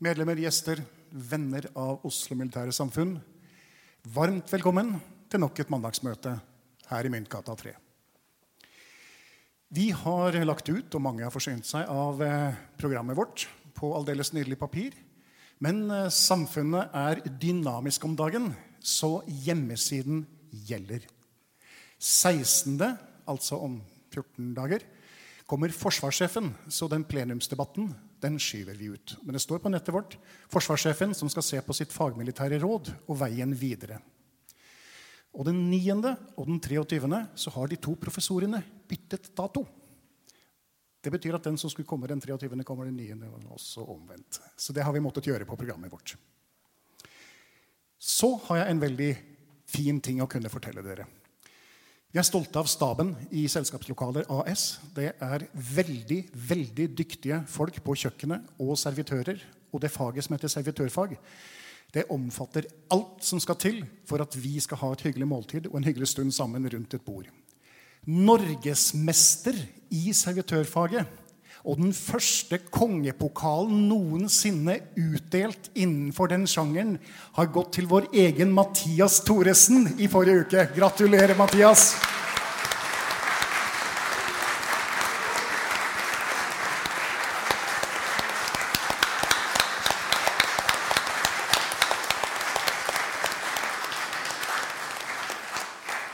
medlemmer, gjester, venner av Oslo Militære Samfunn. Varmt velkommen til nok et mandagsmøte her i Myntgata 3. Vi har lagt ut, og mange har forsynt seg av eh, programmet vårt på aldeles nydelig papir. Men eh, samfunnet er dynamisk om dagen, så hjemmesiden gjelder. 16., altså om 14 dager, kommer forsvarssjefen, så den plenumsdebatten den skyver vi ut. Men det står på nettet vårt forsvarssjefen som skal se på sitt fagmilitære råd og veien videre. Og den 9. og den 23. så har de to professorene byttet dato. Det betyr at den som skulle komme den 23., kommer den 9., og også omvendt. Så det har vi måttet gjøre på programmet vårt. Så har jeg en veldig fin ting å kunne fortelle dere. Vi er stolte av staben i Selskapslokaler AS. Det er veldig veldig dyktige folk på kjøkkenet og servitører. Og det faget som heter servitørfag, det omfatter alt som skal til for at vi skal ha et hyggelig måltid og en hyggelig stund sammen rundt et bord. Norgesmester i servitørfaget og den første kongepokalen noensinne utdelt innenfor den sjangeren har gått til vår egen Mathias Thoresen i forrige uke. Gratulerer, Mathias.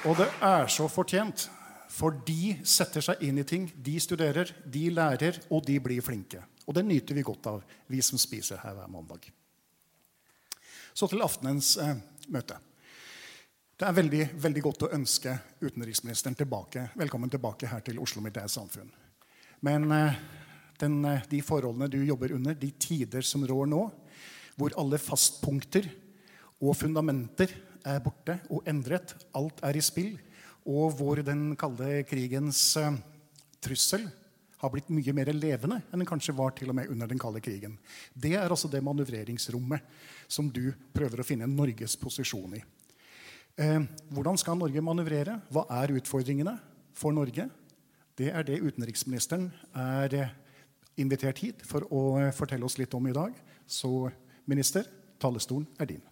Og det er så fortjent. For de setter seg inn i ting. De studerer, de lærer, og de blir flinke. Og det nyter vi godt av, vi som spiser her hver mandag. Så til aftenens eh, møte. Det er veldig, veldig godt å ønske utenriksministeren tilbake, velkommen tilbake her til Oslo Militære Samfunn. Men eh, den, eh, de forholdene du jobber under, de tider som rår nå, hvor alle fastpunkter og fundamenter er borte og endret, alt er i spill, og hvor den kalde krigens uh, trussel har blitt mye mer levende enn den kanskje var til og med under den kalde krigen. Det er altså det manøvreringsrommet som du prøver å finne Norges posisjon i. Eh, hvordan skal Norge manøvrere? Hva er utfordringene for Norge? Det er det utenriksministeren er eh, invitert hit for å eh, fortelle oss litt om i dag. Så minister, talerstolen er din.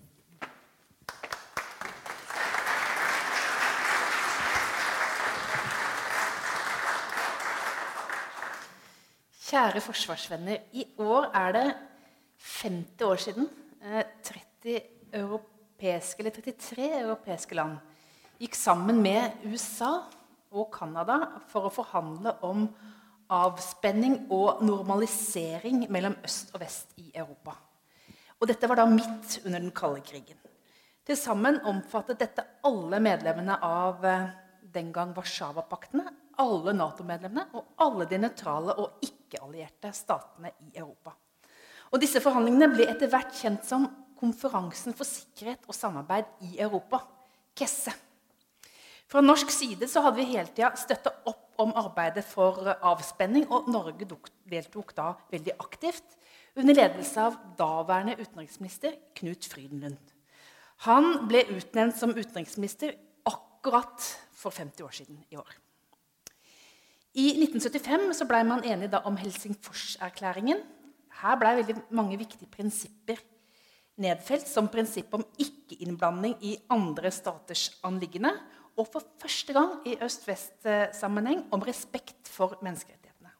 Kjære forsvarsvenner. I år er det 50 år siden 30 eh, europeiske, eller 33 europeiske land gikk sammen med USA og Canada for å forhandle om avspenning og normalisering mellom øst og vest i Europa. Og dette var da midt under den kalde krigen. Til sammen omfattet dette alle medlemmene av eh, den gang Warszawapaktene, alle Nato-medlemmene og alle de nøytrale og ikke-allierte statene i Europa. Og Disse forhandlingene ble etter hvert kjent som Konferansen for sikkerhet og samarbeid i Europa, KESSE. Fra norsk side så hadde vi hele tida støtta opp om arbeidet for avspenning, og Norge deltok da veldig aktivt under ledelse av daværende utenriksminister Knut Frydenlund. Han ble utnevnt som utenriksminister akkurat for 50 år siden i år. I 1975 ble man enig om Helsingforserklæringen. Her ble veldig mange viktige prinsipper nedfelt, som prinsippet om ikke-innblanding i andre staters anliggende, og for første gang i øst-vest-sammenheng om respekt for menneskerettighetene.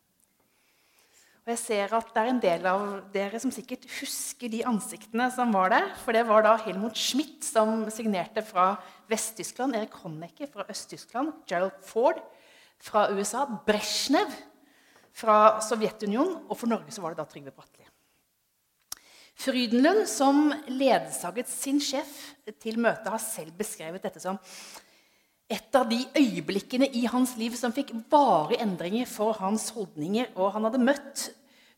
Og jeg ser at det er en del av dere som sikkert husker de ansiktene som var der. For det var da Helmut Schmidt som signerte fra Vest-Tyskland, Erik Honecker fra Øst-Tyskland, Gerald Ford fra USA, Brezjnev fra Sovjetunionen, og for Norge så var det da Trygve Bratteli. Frydenlund, som ledsaget sin sjef til møtet, har selv beskrevet dette som et av de øyeblikkene i hans liv som fikk varige endringer for hans holdninger. Og han hadde møtt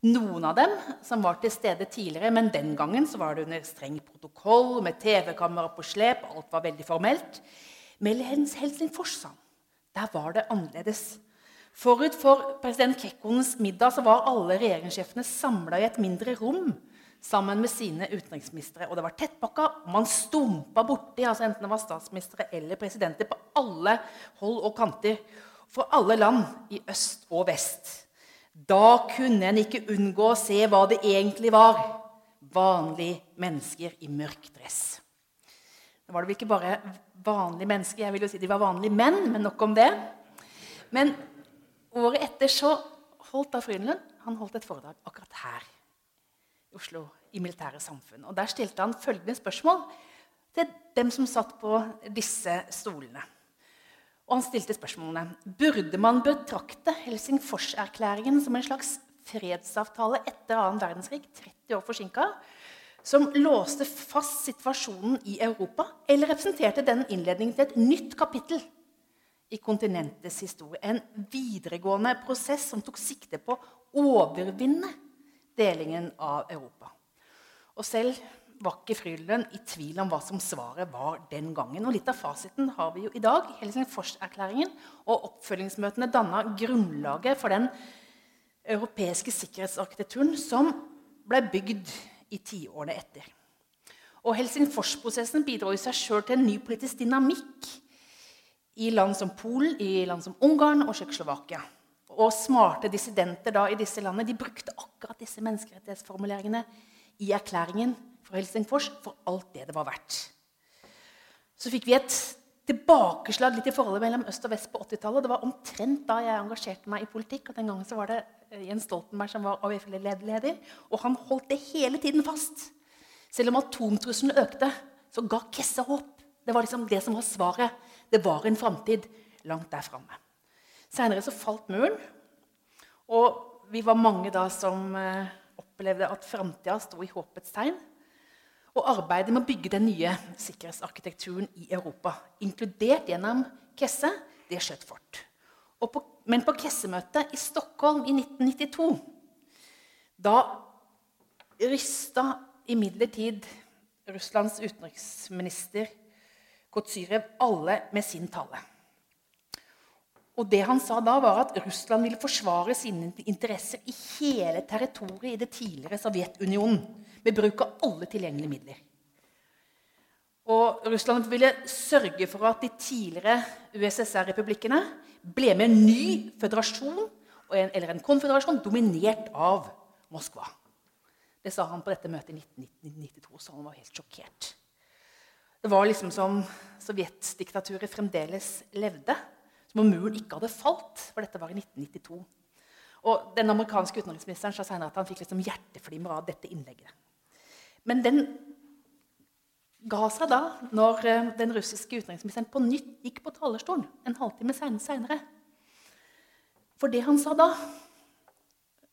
Noen av dem som var til stede tidligere, men den gangen så var det under streng protokoll med TV-kamera på slep. Alt var veldig formelt. Med Helsingfors der var det annerledes. Forut for president Kekkonens middag så var alle regjeringssjefene samla i et mindre rom sammen med sine utenriksministre. Og det var tettpakka, og man stumpa borti altså enten det var statsministre eller presidenter på alle hold og kanter for alle land i øst og vest. Da kunne en ikke unngå å se hva det egentlig var. Vanlige mennesker i mørk dress. Det var det vel ikke bare vanlige mennesker, jeg vil jo si de var vanlige menn, men nok om det. Men året etter så holdt da Frydenlund han holdt et foredrag akkurat her i Oslo, i Militære Samfunn. Og Der stilte han følgende spørsmål til dem som satt på disse stolene. Og han stilte spørsmålene Burde man betrakte Helsingforserklæringen som en slags fredsavtale etter annen verdenskrig, 30 år forsinka, som låste fast situasjonen i Europa, eller representerte den innledningen til et nytt kapittel i kontinentets historie? En videregående prosess som tok sikte på å overvinne delingen av Europa. Og selv var ikke Frydenlund i tvil om hva som svaret var den gangen. Og litt av fasiten har vi jo i dag. Helsingforserklæringen og oppfølgingsmøtene danna grunnlaget for den europeiske sikkerhetsarkitekturen som ble bygd i tiårene etter. Og Helsingforsprosessen bidro i seg sjøl til en ny politisk dynamikk i land som Polen, i land som Ungarn og Tsjekkoslovakia. Og smarte dissidenter da i disse landene de brukte akkurat disse menneskerettighetsformuleringene i erklæringen for Helsingfors for alt det det var verdt. Så fikk vi et tilbakeslag litt i forholdet mellom øst og vest på 80-tallet. Det var omtrent da jeg engasjerte meg i politikk. og Den gangen så var det eh, Jens Stoltenberg som var AUF-leder. Og han holdt det hele tiden fast. Selv om atomtrusselen økte, så ga Kesse håp. Det var liksom det som var svaret. Det var en framtid langt der framme. Seinere så falt muren. Og vi var mange da som eh, opplevde at framtida sto i håpets tegn. Og arbeidet med å bygge den nye sikkerhetsarkitekturen i Europa, inkludert gjennom Kesse, det skjøt fort. På, men på Kesse-møtet i Stockholm i 1992 da rysta imidlertid Russlands utenriksminister Kotsyrev alle med sin tale. Og det han sa da, var at Russland ville forsvare sine interesser i hele territoriet i det tidligere Sovjetunionen med bruk av alle tilgjengelige midler. Og Russland ville sørge for at de tidligere USSR-republikkene ble med en ny føderasjon eller en konføderasjon dominert av Moskva. Det sa han på dette møtet i 1992, så han var helt sjokkert. Det var liksom som sovjetdiktaturet fremdeles levde. Som om muren ikke hadde falt, for dette var i 1992. Og Den amerikanske utenriksministeren sa senere at han fikk liksom hjerteflimmer av dette innlegget. Men den ga seg da når eh, den russiske utenriksministeren på nytt gikk på talerstolen en halvtime seinere. For det han sa da,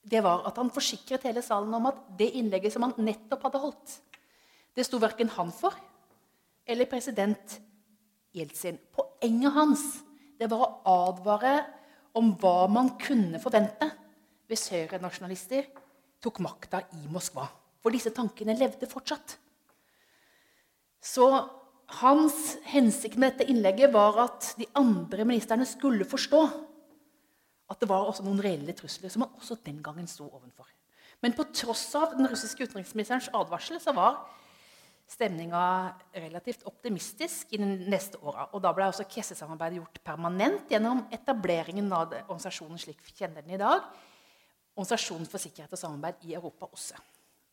det var at han forsikret hele salen om at det innlegget som han nettopp hadde holdt, det sto verken han for eller president Jeltsin. Poenget hans det var å advare om hva man kunne forvente hvis høyrenasjonalister tok makta i Moskva. For disse tankene levde fortsatt. Så hans hensikt med dette innlegget var at de andre ministerne skulle forstå at det var også noen reelle trusler som han også den gangen sto overfor. Men på tross av den russiske utenriksministerens advarsel så var stemninga relativt optimistisk i de neste åra. Og da ble også Kesse-samarbeidet gjort permanent gjennom etableringen av organisasjonen slik vi kjenner den i dag. Organisasjonen for sikkerhet og samarbeid i Europa, OSSE.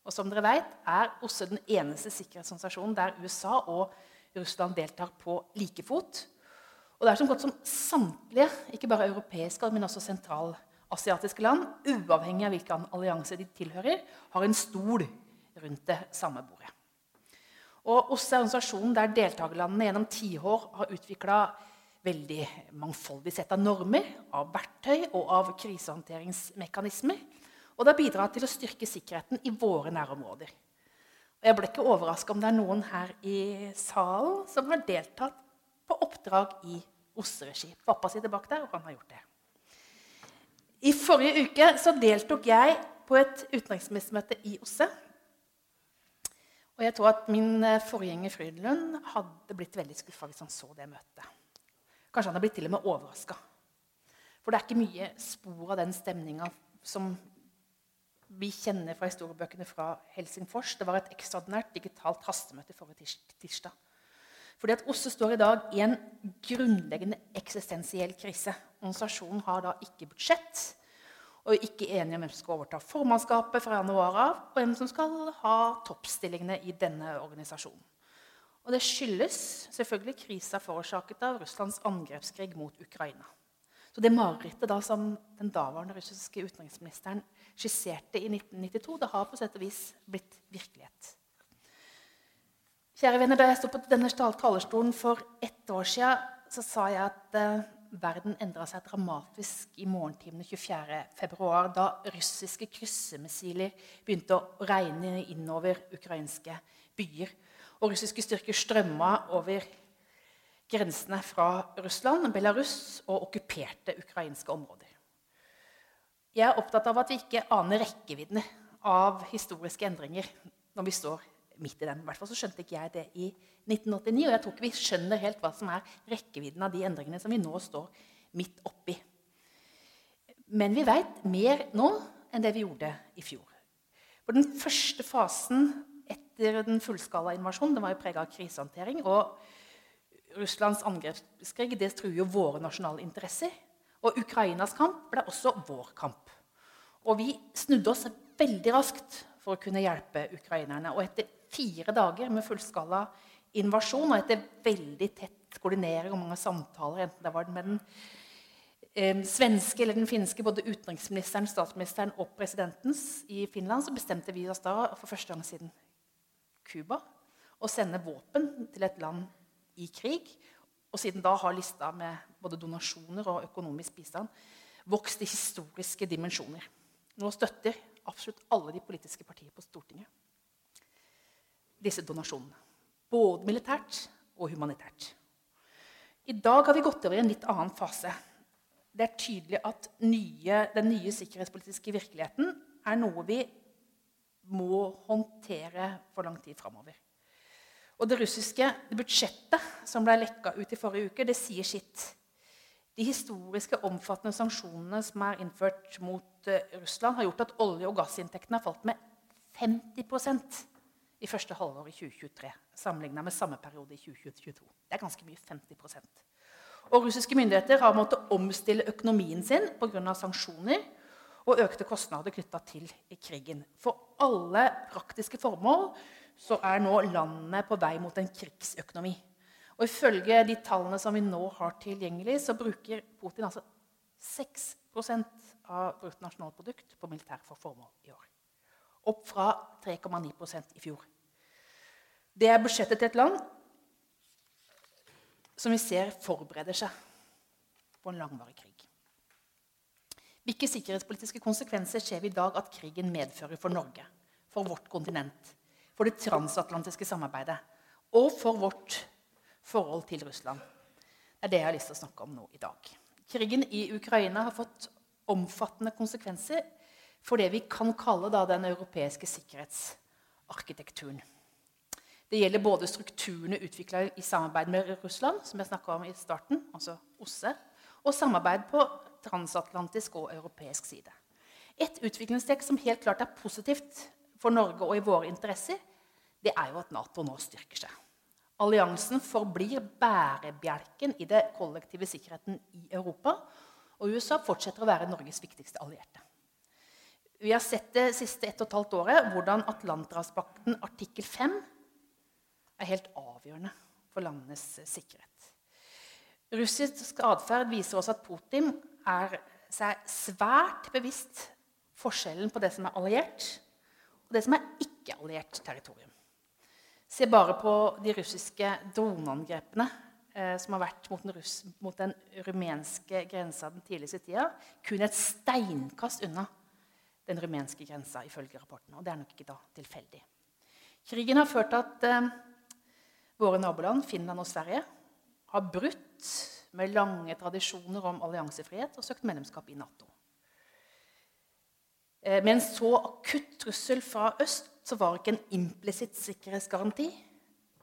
Og som dere vet, er OSSE den eneste sikkerhetsorganisasjonen der USA og Russland deltar på like fot. Og det er som godt som samtlige, ikke bare europeiske, men også sentralasiatiske land, uavhengig av hvilken allianse de tilhører, har en stol rundt det samme bordet. Og OSSE er organisasjonen der deltakerlandene gjennom tiår har utvikla veldig mangfoldig sett av normer, av verktøy og av krisehåndteringsmekanismer. Og det har bidratt til å styrke sikkerheten i våre nærområder. Og jeg ble ikke overraska om det er noen her i salen som har deltatt på oppdrag i OSSE-regi. Pappa sitter bak der, og han har gjort det. I forrige uke så deltok jeg på et utenriksministermøte i OSSE. Og jeg tror at min eh, forgjenger Frydenlund hadde blitt veldig skuffa hvis han så det møtet. Kanskje han hadde blitt til og med overraska. For det er ikke mye spor av den stemninga som vi kjenner fra historiebøkene fra Helsingfors. Det var et ekstraordinært digitalt hastemøte forrige tirsdag. Fordi at OSSE står i dag i en grunnleggende eksistensiell krise. Organisasjonen har da ikke budsjett og er ikke enige om hvem som skal overta formannskapet fra januar av, og hvem som skal ha toppstillingene i denne organisasjonen. Og Det skyldes selvfølgelig krisa forårsaket av Russlands angrepskrig mot Ukraina. Så det marerittet da som den daværende russiske utenriksministeren skisserte i 1992, det har på sett og vis blitt virkelighet. Kjære venner, Da jeg sto på denne talerstolen for ett år siden, så sa jeg at eh, verden endra seg dramatisk i morgentimene 24.2, da russiske kryssemissiler begynte å regne innover ukrainske byer. Og russiske styrker strømma over grensene fra Russland, Belarus og okkuperte ukrainske områder. Jeg er opptatt av at vi ikke aner rekkevidden av historiske endringer når vi står midt i dem. I hvert fall så skjønte ikke jeg det i 1989, og jeg tror ikke vi skjønner helt hva som er rekkevidden av de endringene som vi nå står midt oppi. Men vi veit mer nå enn det vi gjorde i fjor. For den første fasen etter den fullskala invasjonen den var jo prega av krisehåndtering. og Russlands angrepskrig det truer jo våre nasjonale interesser. Og Ukrainas kamp ble også vår kamp. Og vi snudde oss veldig raskt for å kunne hjelpe ukrainerne. Og etter fire dager med fullskala invasjon og etter veldig tett koordinering og mange samtaler, enten det var med den eh, svenske eller den finske både utenriksministeren, statsministeren og presidentens i Finland, så bestemte vi oss da for første gang siden Cuba å sende våpen til et land i krig. Og siden da har lista med både donasjoner og økonomisk bistand vokst i historiske dimensjoner. Nå støtter absolutt alle de politiske partier på Stortinget disse donasjonene. Både militært og humanitært. I dag har vi gått over i en litt annen fase. Det er tydelig at nye, den nye sikkerhetspolitiske virkeligheten er noe vi må håndtere for lang tid framover. Og det russiske budsjettet som ble lekka ut i forrige uke, det sier sitt. De historiske, omfattende sanksjonene som er innført mot uh, Russland, har gjort at olje- og gassinntektene har falt med 50% i første halvår i 2023 sammenligna med samme periode i 2022. Det er ganske mye. 50% Og Russiske myndigheter har måttet omstille økonomien sin pga. sanksjoner og økte kostnader knytta til krigen. For alle praktiske formål så er nå landet på vei mot en krigsøkonomi. Og Ifølge de tallene som vi nå har tilgjengelig, så bruker Putin altså 6% av bruttonasjonalprodukt på militær for formål i år. Opp fra 3,9% i fjor. Det er budsjettet til et land som vi ser forbereder seg på en langvarig krig. Hvilke sikkerhetspolitiske konsekvenser ser vi i dag at krigen medfører for Norge, for vårt kontinent, for det transatlantiske samarbeidet og for vårt forhold til Russland. Det er det jeg har lyst til å snakke om nå i dag. Krigen i Ukraina har fått omfattende konsekvenser for det vi kan kalle den europeiske sikkerhetsarkitekturen. Det gjelder både strukturene utvikla i samarbeid med Russland, som jeg om i starten, altså OSSE, og samarbeid på transatlantisk og europeisk side. Et utviklingstrekk som helt klart er positivt for Norge og i våre interesser, det er jo at Nato nå styrker seg. Alliansen forblir bærebjelken i det kollektive sikkerheten i Europa. Og USA fortsetter å være Norges viktigste allierte. Vi har sett det siste ett og et halvt året hvordan Atlanterhavspakten artikkel 5 er helt avgjørende for landenes sikkerhet. Russisk atferd viser også at Putin er seg svært bevisst forskjellen på det som er alliert, og det som er ikke-alliert territorium. Se bare på de russiske droneangrepene eh, som har vært mot den, russ, mot den rumenske grensa den tidligste tida. Kun et steinkast unna den rumenske grensa, ifølge rapporten. Og det er nok ikke da tilfeldig. Krigen har ført til at eh, våre naboland, Finland og Sverige, har brutt med lange tradisjoner om alliansefrihet og søkt medlemskap i Nato. Eh, med en så akutt trussel fra øst så var det ikke en implisitt sikkerhetsgaranti,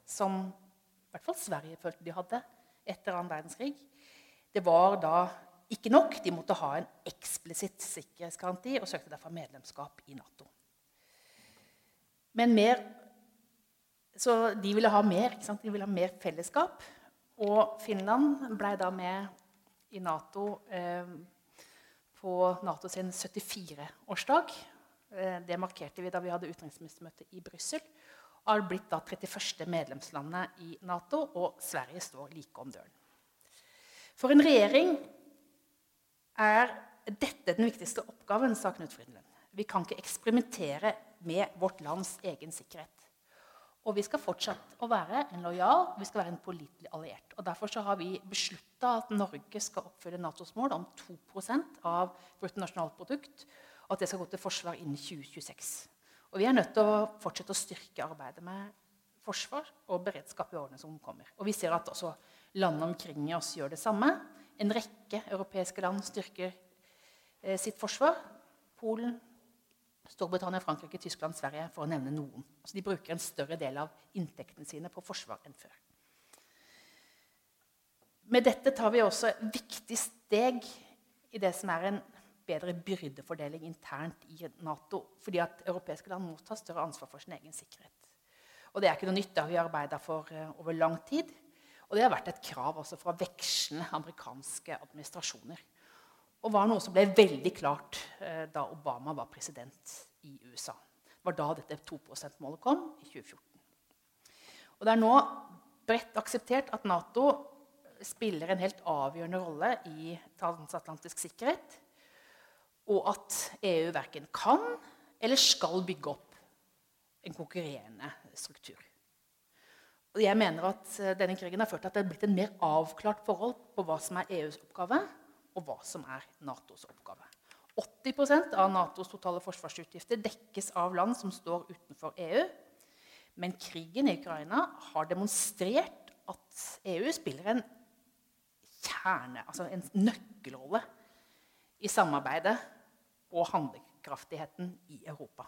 som i hvert fall Sverige følte de hadde etter annen verdenskrig. Det var da ikke nok. De måtte ha en eksplisitt sikkerhetsgaranti og søkte derfor medlemskap i Nato. Men mer, så de ville ha mer, de ville ha mer fellesskap. Og Finland ble da med i Nato eh, på NATO sin 74-årsdag. Eh, det markerte vi da vi hadde utenriksministermøte i Brussel. Og har blitt da 31. medlemslandet i Nato, og Sverige står like om døren. For en regjering er dette den viktigste oppgaven, sa Knut Frydenlund. Vi kan ikke eksperimentere med vårt lands egen sikkerhet. Og vi skal fortsatt å være en lojal vi skal være en pålitelig alliert. Og Derfor har vi beslutta at Norge skal oppfylle Natos mål om 2% av bruttonasjonalprodukt, og at det skal gå til forsvar innen 2026. Og Vi er nødt til å fortsette å styrke arbeidet med forsvar og beredskap i årene som kommer. Og Vi ser at også landene omkring oss gjør det samme. En rekke europeiske land styrker eh, sitt forsvar. Polen, Storbritannia, Frankrike, Tyskland, Sverige, for å nevne noen. Altså de bruker en større del av inntektene sine på forsvar enn før. Med dette tar vi også et viktig steg i det som er en bedre byrdefordeling internt i Nato. Fordi at europeiske land må ta større ansvar for sin egen sikkerhet. Og det er ikke noe nytt. Det har vi arbeida for uh, over lang tid. Og det har vært et krav også fra vekslende amerikanske administrasjoner. Og var noe som ble veldig klart uh, da Obama var president i USA. Det var da dette 2 %-målet kom, i 2014. Og det er nå bredt akseptert at Nato spiller en helt avgjørende rolle i transatlantisk sikkerhet og at EU verken kan eller skal bygge opp en konkurrerende struktur. Og jeg mener at eh, denne krigen har ført til at det er blitt en mer avklart forhold på hva som er EUs oppgave, og hva som er Natos oppgave. 80% av Natos totale forsvarsutgifter dekkes av land som står utenfor EU. Men krigen i Ukraina har demonstrert at EU spiller en kjerne, altså en nøkkelrolle i samarbeidet og handlekraftigheten i Europa.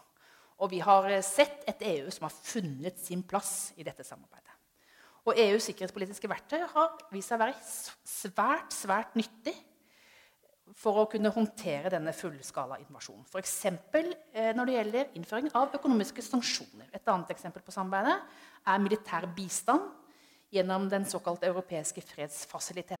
Og vi har eh, sett et EU som har funnet sin plass i dette samarbeidet. Og EUs sikkerhetspolitiske verktøy har vist seg å være svært, svært nyttig for å kunne håndtere denne fullskala invasjonen. F.eks. Eh, når det gjelder innføring av økonomiske sanksjoner. Et annet eksempel på samarbeidet er militær bistand gjennom den såkalte europeiske fredsfasiliteten.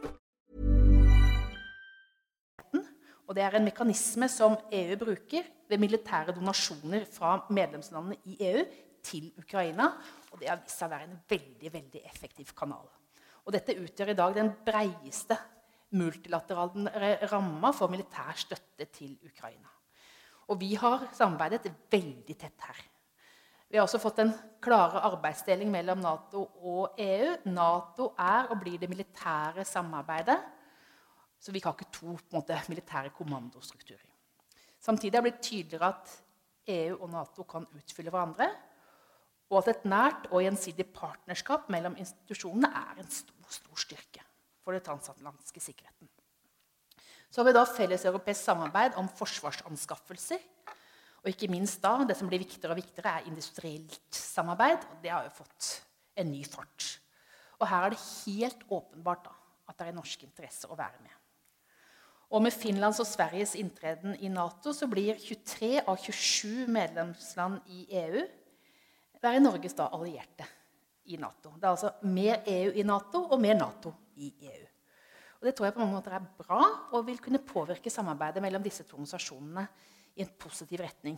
Og det er en mekanisme som EU bruker ved militære donasjoner fra medlemslandene i EU til Ukraina. Og det har vist seg å være en veldig, veldig effektiv kanal. Og dette utgjør i dag den breieste multilaterale ramma for militær støtte til Ukraina. Og vi har samarbeidet veldig tett her. Vi har også fått en klare arbeidsdeling mellom Nato og EU. Nato er og blir det militære samarbeidet. Så vi har ikke to måte, militære kommandostrukturer. Samtidig er det blitt tydeligere at EU og Nato kan utfylle hverandre og at et nært og gjensidig partnerskap mellom institusjonene er en stor, stor styrke for den transatlantiske sikkerheten. Så har vi da felleseuropeisk samarbeid om forsvarsanskaffelser. Og ikke minst da, det som blir viktigere og viktigere, er industrielt samarbeid. og Det har jo fått en ny fart. Og her er det helt åpenbart da, at det er i norsk interesse å være med. Og med Finlands og Sveriges inntreden i Nato så blir 23 av 27 medlemsland i EU være Norges da allierte i Nato. Det er altså mer EU i Nato og mer Nato i EU. Og Det tror jeg på mange måter er bra og vil kunne påvirke samarbeidet mellom disse to organisasjonene i en positiv retning.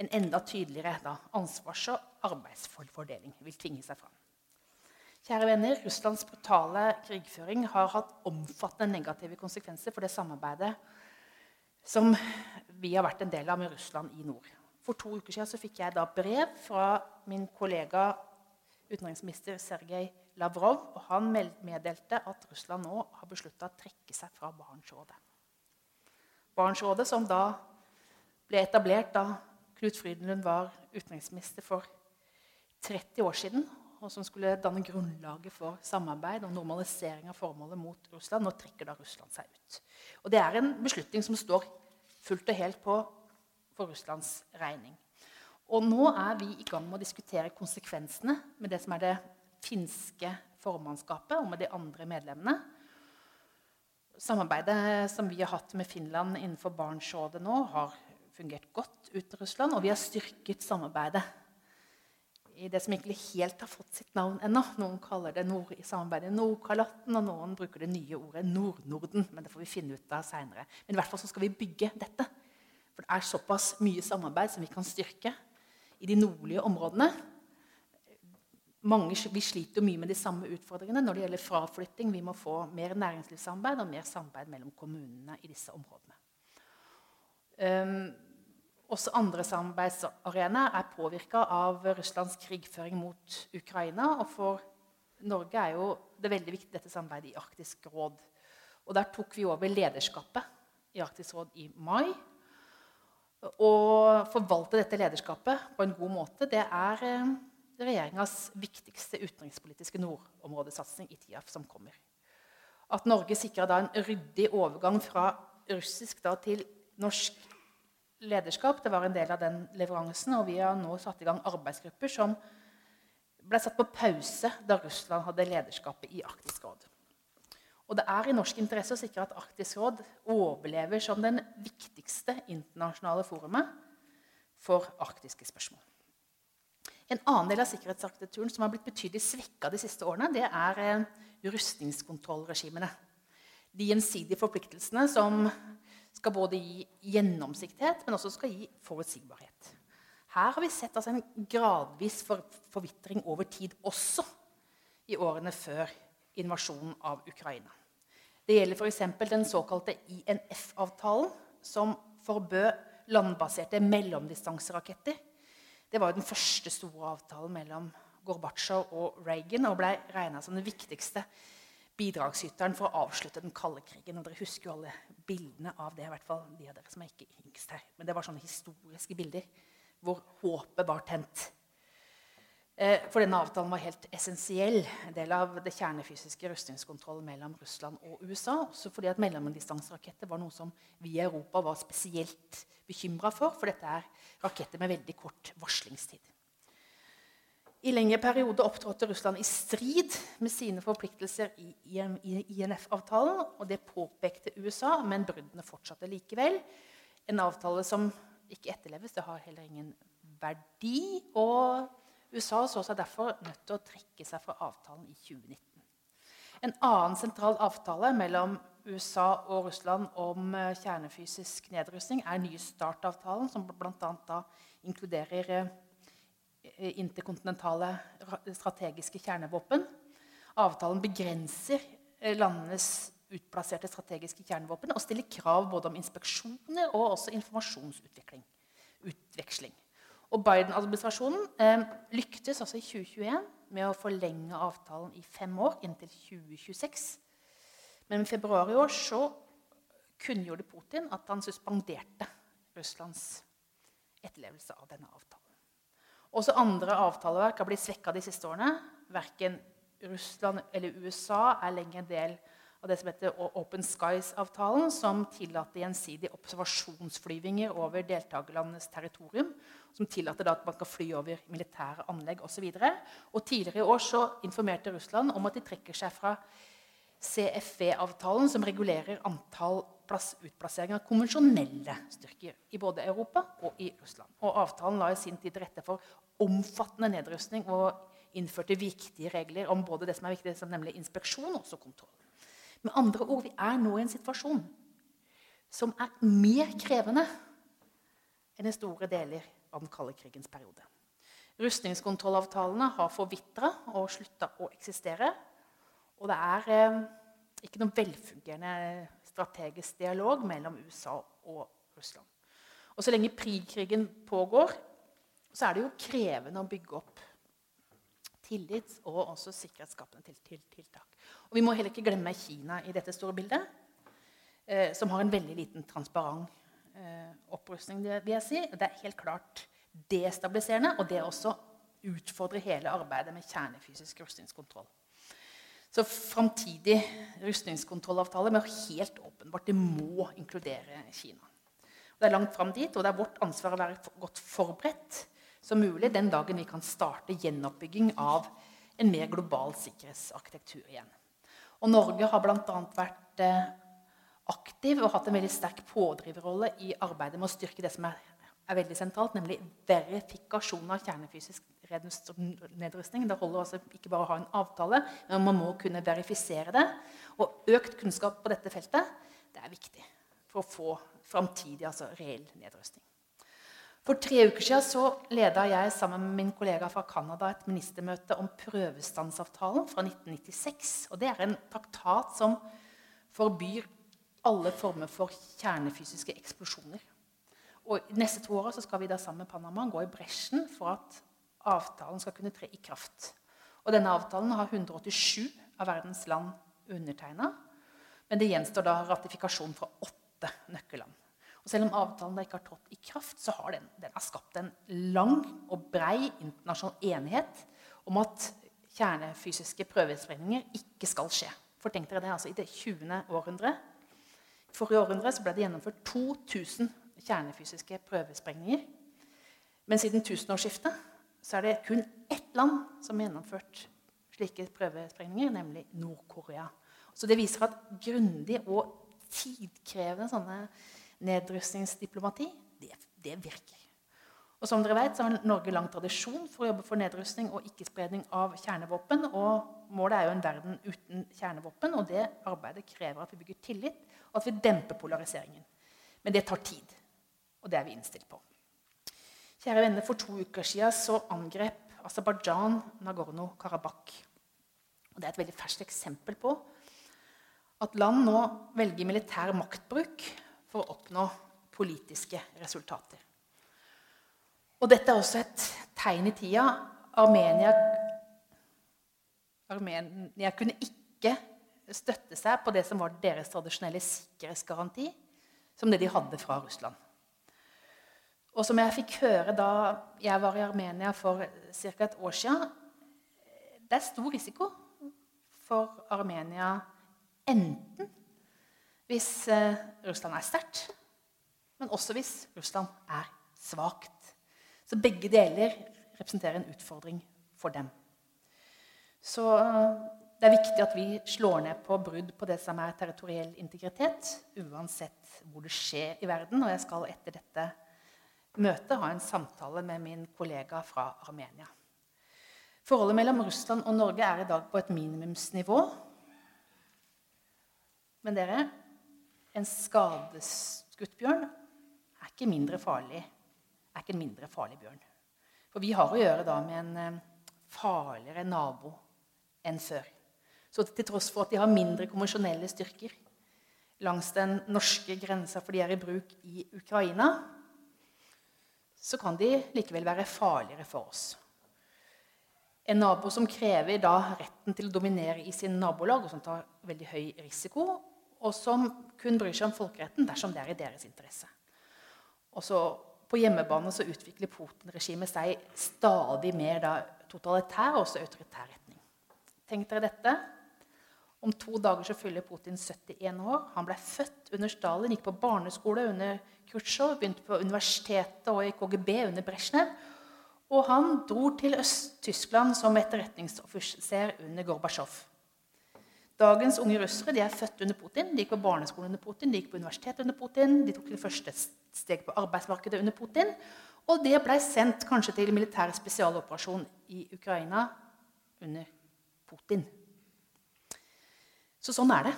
En enda tydeligere da, ansvars- og arbeidsfordeling vil tvinge seg fram. Kjære venner, Russlands brutale krigføring har hatt omfattende negative konsekvenser for det samarbeidet som vi har vært en del av med Russland i nord. For to uker siden fikk jeg da brev fra min kollega utenriksminister Sergej Lavrov. og Han meddelte at Russland nå har beslutta å trekke seg fra Barentsrådet. Barentsrådet, som da ble etablert da Knut Frydenlund var utenriksminister for 30 år siden, og som skulle danne grunnlaget for samarbeid og normalisering av formålet mot Russland. Nå trekker da Russland seg ut. Og Det er en beslutning som står fullt og helt på for Russlands regning. Og nå er vi i gang med å diskutere konsekvensene med det som er det finske formannskapet og med de andre medlemmene. Samarbeidet som vi har hatt med Finland innenfor Barentsrådet nå, har fungert godt ut til Russland, og vi har styrket samarbeidet i det som egentlig helt har fått sitt navn ennå. Noen kaller det nord, i samarbeidet Nordkalotten, og noen bruker det nye ordet Nord-Norden. Men det får vi finne ut av seinere. Men i hvert fall så skal vi bygge dette. For det er såpass mye samarbeid som vi kan styrke i de nordlige områdene. Mange, vi sliter jo mye med de samme utfordringene når det gjelder fraflytting. Vi må få mer næringslivssamarbeid og mer samarbeid mellom kommunene i disse områdene. Um, også andre samarbeidsarenaer er påvirka av Russlands krigføring mot Ukraina. Og for Norge er jo det veldig viktig dette samarbeidet i Arktisk råd. Og der tok vi over lederskapet i Arktisk råd i mai. Å forvalte dette lederskapet på en god måte, det er eh, regjeringas viktigste utenrikspolitiske nordområdesatsing i tida som kommer. At Norge sikra en ryddig overgang fra russisk til norsk lederskap. Det var en del av den leveransen. Og vi har nå satt i gang arbeidsgrupper som ble satt på pause da Russland hadde lederskapet i Arktisk råd. Og det er i norsk interesse å sikre at Arktisk råd overlever som den viktigste internasjonale forumet for arktiske spørsmål. En annen del av sikkerhetsarkitekturen som har blitt betydelig svekka de siste årene, det er eh, rustningskontrollregimene. De gjensidige forpliktelsene som skal både gi gjennomsiktighet, men også skal gi forutsigbarhet. Her har vi sett altså en gradvis for, forvitring over tid, også i årene før invasjonen av Ukraina. Det gjelder f.eks. den såkalte INF-avtalen, som forbød landbaserte mellomdistanseraketter. Det var jo den første store avtalen mellom Gorbatsjov og Reagan og ble regna som den viktigste bidragsyteren for å avslutte den kalde krigen. Og dere husker jo alle bildene av det, i hvert fall de av dere som er ikke yngst her. Men det var sånne historiske bilder hvor håpet var tent. Eh, for denne avtalen var helt essensiell, en del av det kjernefysiske rustningskontrollen mellom Russland og USA. Også fordi at mellomdistanseraketter var noe som vi i Europa var spesielt bekymra for. For dette er raketter med veldig kort varslingstid. I lengre periode opptrådte Russland i strid med sine forpliktelser i INF-avtalen. og Det påpekte USA, men bruddene fortsatte likevel. En avtale som ikke etterleves, det har heller ingen verdi. Og USA så seg derfor nødt til å trekke seg fra avtalen i 2019. En annen sentral avtale mellom USA og Russland om eh, kjernefysisk nedrustning er nye START-avtalen, som bl.a. inkluderer eh, interkontinentale strategiske kjernevåpen. Avtalen begrenser eh, landenes utplasserte strategiske kjernevåpen og stiller krav både om inspeksjoner og også informasjonsutveksling. Og Biden-administrasjonen eh, lyktes også i 2021 med å forlenge avtalen i fem år, inntil 2026. Men i februar i år så kunngjorde Putin at han suspenderte Russlands etterlevelse av denne avtalen. Også andre avtaleverk har blitt svekka de siste årene. Verken Russland eller USA er lenger en del av det som heter Open Skies-avtalen, som tillater gjensidige observasjonsflyvinger over deltakerlandenes territorium. Som tillater at man kan fly over militære anlegg osv. Tidligere i år så informerte Russland om at de trekker seg fra CFV-avtalen, som regulerer antall utplassering av konvensjonelle styrker i både Europa og i Russland. Og Avtalen la i sin tid til rette for omfattende nedrustning og innførte viktige regler om både det som er viktig, nemlig inspeksjon og også kontroll. Med andre ord, vi er nå i en situasjon som er mer krevende enn i store deler av den kalde krigens periode. Rustningskontrollavtalene har forvitra og slutta å eksistere. Og det er eh, ikke noen velfungerende strategisk dialog mellom USA og Russland. Og så lenge prikrigen pågår, så er det jo krevende å bygge opp tillit og også sikkerhetsskapende til, til, tiltak. Og Vi må heller ikke glemme Kina i dette store bildet, eh, som har en veldig liten transparent eh, opprustning. vil jeg si. Det er helt klart destabiliserende, og det også utfordrer hele arbeidet med kjernefysisk rustningskontroll. Så framtidig rustningskontrollavtale er helt åpenbart det må inkludere Kina. Det er langt fram dit, og det er vårt ansvar å være godt forberedt som mulig den dagen vi kan starte gjenoppbygging av en mer global sikkerhetsarkitektur igjen. Og Norge har bl.a. vært eh, aktiv og hatt en veldig sterk pådriverrolle i arbeidet med å styrke det som er, er veldig sentralt, nemlig verifikasjon av kjernefysisk nedrustning. Det holder altså ikke bare å ha en avtale, men man må kunne verifisere det. Og økt kunnskap på dette feltet det er viktig for å få framtidig, altså reell nedrustning. For tre uker siden så leda jeg sammen med min kollega fra Canada et ministermøte om prøvestansavtalen fra 1996. Og det er en traktat som forbyr alle former for kjernefysiske eksplosjoner. Og Neste to åra skal vi da sammen med Panama gå i bresjen for at avtalen skal kunne tre i kraft. Og Denne avtalen har 187 av verdens land undertegna. Men det gjenstår da ratifikasjon fra åtte nøkkelland. Og Selv om avtalen da ikke har trådt i kraft, så har den, den har skapt en lang og brei internasjonal enighet om at kjernefysiske prøvesprengninger ikke skal skje. For tenk dere det, altså I det 20. århundre forrige århundre ble det gjennomført 2000 kjernefysiske prøvesprengninger. Men siden tusenårsskiftet så er det kun ett land som har gjennomført slike prøvesprengninger, nemlig Nord-Korea. Så det viser at grundig og tidkrevende sånne nedrustningsdiplomati, det, det, virker. Og som dere vet, så har Norge lang tradisjon for å jobbe for nedrustning og ikke-spredning av kjernevåpen. Og målet er jo en verden uten kjernevåpen, og det arbeidet krever at vi bygger tillit, og at vi demper polariseringen. Men det tar tid, og det er vi innstilt på. Kjære venner, For to uker siden så angrep Aserbajdsjan Nagorno-Karabakh. Det er et veldig ferskt eksempel på at land nå velger militær maktbruk for å oppnå politiske resultater. Og dette er også et tegn i tida. Armenia, Armenia kunne ikke støtte seg på det som var deres tradisjonelle sikkerhetsgaranti, som det de hadde fra Russland. Og som jeg fikk høre da jeg var i Armenia for ca. et år siden Det er stor risiko for Armenia enten hvis eh, Russland er sterkt, men også hvis Russland er svakt. Så begge deler representerer en utfordring for dem. Så eh, det er viktig at vi slår ned på brudd på det som er territoriell integritet, uansett hvor det skjer i verden. Og jeg skal etter dette møte ha en samtale med min kollega fra Armenia. Forholdet mellom Russland og Norge er i dag på et minimumsnivå. Men dere, en skadeskutt bjørn er ikke mindre farlig er ikke en mindre farlig bjørn. For vi har å gjøre da med en eh, farligere nabo enn før. Så til tross for at de har mindre konvensjonelle styrker langs den norske grensa for de er i bruk i Ukraina, så kan de likevel være farligere for oss. En nabo som krever da retten til å dominere i sin nabolag, og som tar veldig høy risiko, og som kun bryr seg om folkeretten dersom det er i deres interesse. Også på hjemmebane så utvikler Putin-regimet seg stadig mer da, totalitær og autoritær retning. Tenk dere dette. Om to dager så fyller Putin 71 år. Han ble født under Stalin, gikk på barneskole under Khrusjtsjov, begynte på universitetet og i KGB under Brezjnev. Og han dro til Øst-Tyskland som etterretningsoffiser under Gorbatsjov. Dagens unge russere de er født under Putin, de gikk på barneskolen under Putin, de gikk på universitetet under Putin, de tok det første steg på arbeidsmarkedet under Putin. Og det ble sendt kanskje til militær spesialoperasjon i Ukraina under Putin. Så sånn er det.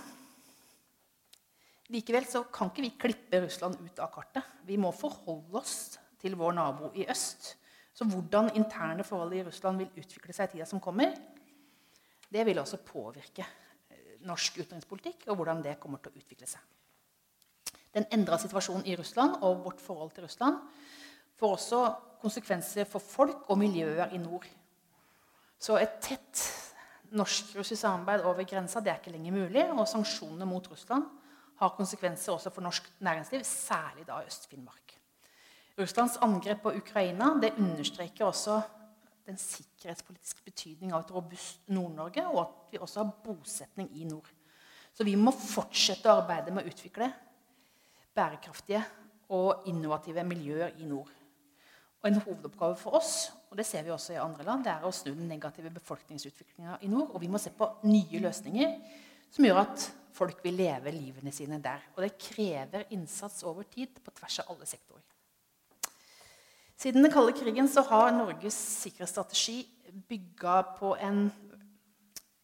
Likevel så kan ikke vi klippe Russland ut av kartet. Vi må forholde oss til vår nabo i øst. Så hvordan interne forhold i Russland vil utvikle seg i tida som kommer, det vil også påvirke eh, norsk utenrikspolitikk og hvordan det kommer til å utvikle seg. Den endra situasjonen i Russland og vårt forhold til Russland får også konsekvenser for folk og miljøer i nord. Så et tett norsk-russisk samarbeid over grensa det er ikke lenger mulig. Og sanksjonene mot Russland har konsekvenser også for norsk næringsliv, særlig da Øst-Finnmark. Russlands angrep på Ukraina det understreker også den sikkerhetspolitiske betydning av et robust Nord-Norge, og at vi også har bosetning i nord. Så vi må fortsette å arbeide med å utvikle bærekraftige og innovative miljøer i nord. Og En hovedoppgave for oss og det ser vi også i andre land, det er å snu den negative befolkningsutviklinga i nord. Og vi må se på nye løsninger som gjør at folk vil leve livene sine der. Og det krever innsats over tid på tvers av alle sektorer. Siden den kalde krigen så har Norges sikkerhetsstrategi bygga på en,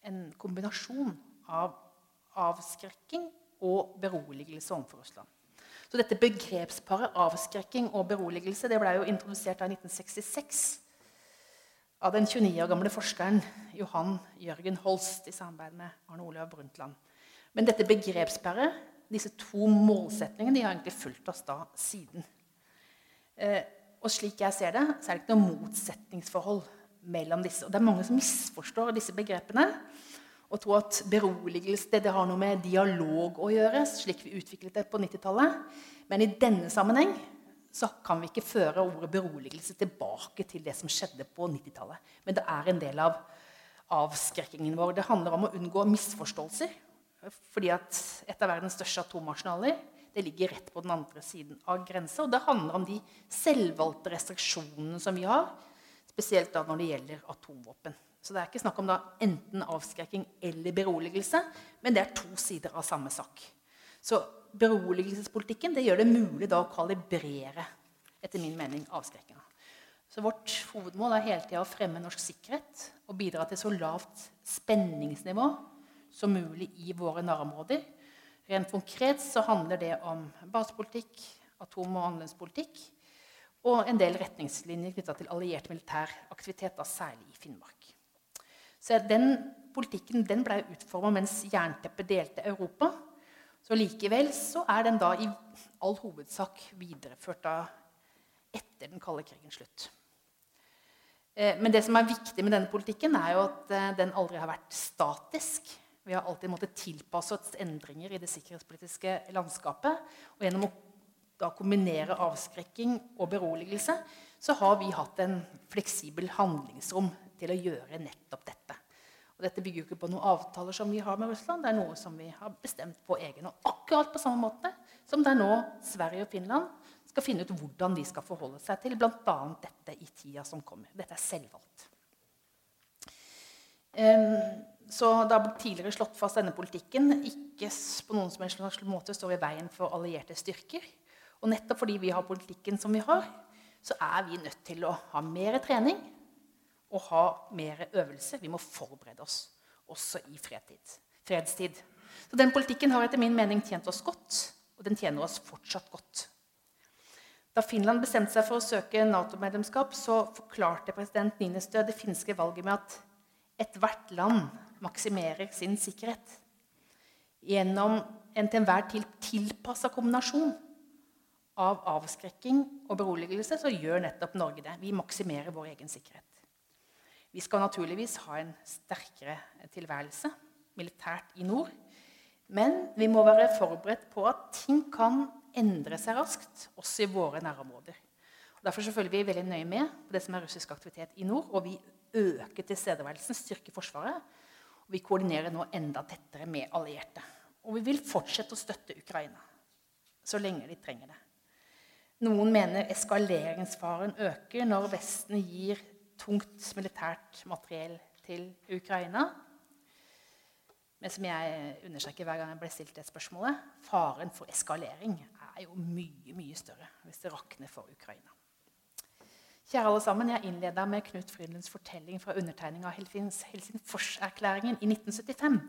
en kombinasjon av avskrekking og beroligelse overfor Russland. Så dette begrepsparet avskrekking og beroligelse det ble jo introdusert i 1966 av den 29 år gamle forskeren Johan Jørgen Holst i samarbeid med Arne Olav Brundtland. Men dette begrepsparet, disse to målsetningene, de har egentlig fulgt oss da siden. Eh, og slik jeg ser det, så er det ikke noe motsetningsforhold mellom disse. Og det er mange som misforstår disse begrepene og tror at beroligelse det, det har noe med dialog å gjøre, slik vi utviklet det på 90-tallet. Men i denne sammenheng så kan vi ikke føre ordet beroligelse tilbake til det som skjedde på 90-tallet. Men det er en del av avskrekkingen vår. Det handler om å unngå misforståelser. Fordi at et av verdens største atomarsenaler det ligger rett på den andre siden av grensa. Og det handler om de selvvalgte restriksjonene som vi har, spesielt da når det gjelder atomvåpen. Så det er ikke snakk om da enten avskrekking eller beroligelse, men det er to sider av samme sak. Så beroligelsespolitikken det gjør det mulig da å kalibrere etter min mening, avskrekkinga. Så vårt hovedmål er hele tida å fremme norsk sikkerhet og bidra til så lavt spenningsnivå som mulig i våre nærområder. Rent konkret så handler det om basepolitikk, atom- og annerledespolitikk og en del retningslinjer knytta til alliert militær aktivitet, da særlig i Finnmark. Så den politikken den ble utforma mens jernteppet delte Europa. Så likevel så er den da i all hovedsak videreført da etter den kalde krigens slutt. Eh, men det som er viktig med denne politikken, er jo at eh, den aldri har vært statisk. Vi har alltid måttet tilpasse oss endringer i det sikkerhetspolitiske landskapet. Og gjennom å da kombinere avskrekking og beroligelse så har vi hatt en fleksibel handlingsrom til å gjøre nettopp dette. Og dette bygger jo ikke på noen avtaler som vi har med Russland. Det er noe som vi har bestemt på egen hånd. Akkurat på samme måte som det er nå Sverige og Finland skal finne ut hvordan de skal forholde seg til bl.a. dette i tida som kommer. Dette er selvvalgt. Så Det har tidligere slått fast denne politikken ikke på noen som helst måte står i veien for allierte styrker. Og nettopp fordi vi har politikken som vi har, så er vi nødt til å ha mer trening og ha mer øvelse. Vi må forberede oss også i fredstid. fredstid. Så Den politikken har etter min mening tjent oss godt, og den tjener oss fortsatt godt. Da Finland bestemte seg for å søke Nato-medlemskap, så forklarte president Ninestø det finske valget med at ethvert land maksimerer sin sikkerhet gjennom en til enhver tid tilpassa kombinasjon av avskrekking og beroligelse, så gjør nettopp Norge det. Vi maksimerer vår egen sikkerhet. Vi skal naturligvis ha en sterkere tilværelse militært i nord. Men vi må være forberedt på at ting kan endre seg raskt, også i våre nærområder. Og derfor følger vi veldig nøye med på det som er russisk aktivitet i nord. Og vi øker tilstedeværelsen, styrker Forsvaret. Vi koordinerer nå enda tettere med allierte. Og vi vil fortsette å støtte Ukraina så lenge de trenger det. Noen mener eskaleringsfaren øker når Vesten gir tungt militært materiell til Ukraina. Men som jeg understreker hver gang jeg blir stilt det spørsmålet, faren for eskalering er jo mye mye større hvis det rakner for Ukraina. Kjære alle sammen, Jeg innleda med Knut Frydenlunds fortelling fra undertegning av Helsingforserklæringen i 1975.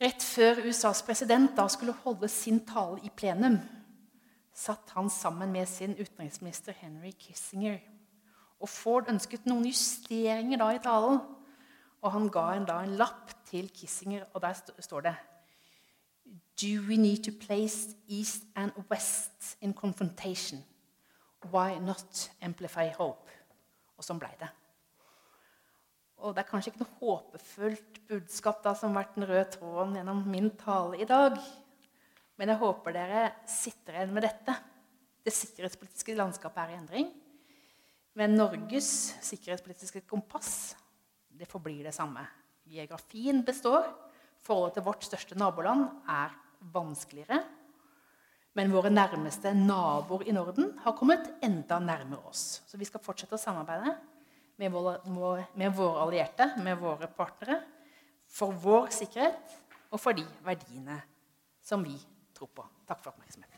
Rett før USAs president da skulle holde sin tale i plenum, satt han sammen med sin utenriksminister Henry Kissinger. Og Ford ønsket noen justeringer da i talen. Og han ga en, da en lapp til Kissinger, og der står det Do we need to place East and West in confrontation? Why not amplify hope? Og sånn blei det. Og det er kanskje ikke noe håpefullt budskap da, som har vært den røde tråden gjennom min tale i dag. Men jeg håper dere sitter igjen med dette. Det sikkerhetspolitiske landskapet er i endring. Men Norges sikkerhetspolitiske kompass det forblir det samme. Geografien består. Forholdet til vårt største naboland er vanskeligere. Men våre nærmeste naboer i Norden har kommet enda nærmere oss. Så vi skal fortsette å samarbeide med våre, med våre allierte, med våre partnere, for vår sikkerhet og for de verdiene som vi tror på. Takk for oppmerksomheten.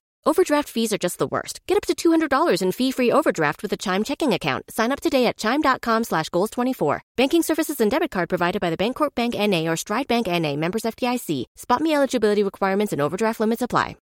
Overdraft fees are just the worst. Get up to $200 in fee-free overdraft with a Chime checking account. Sign up today at Chime.com slash Goals24. Banking services and debit card provided by the Bancorp Bank N.A. or Stride Bank N.A. Members FDIC. Spot me eligibility requirements and overdraft limits apply.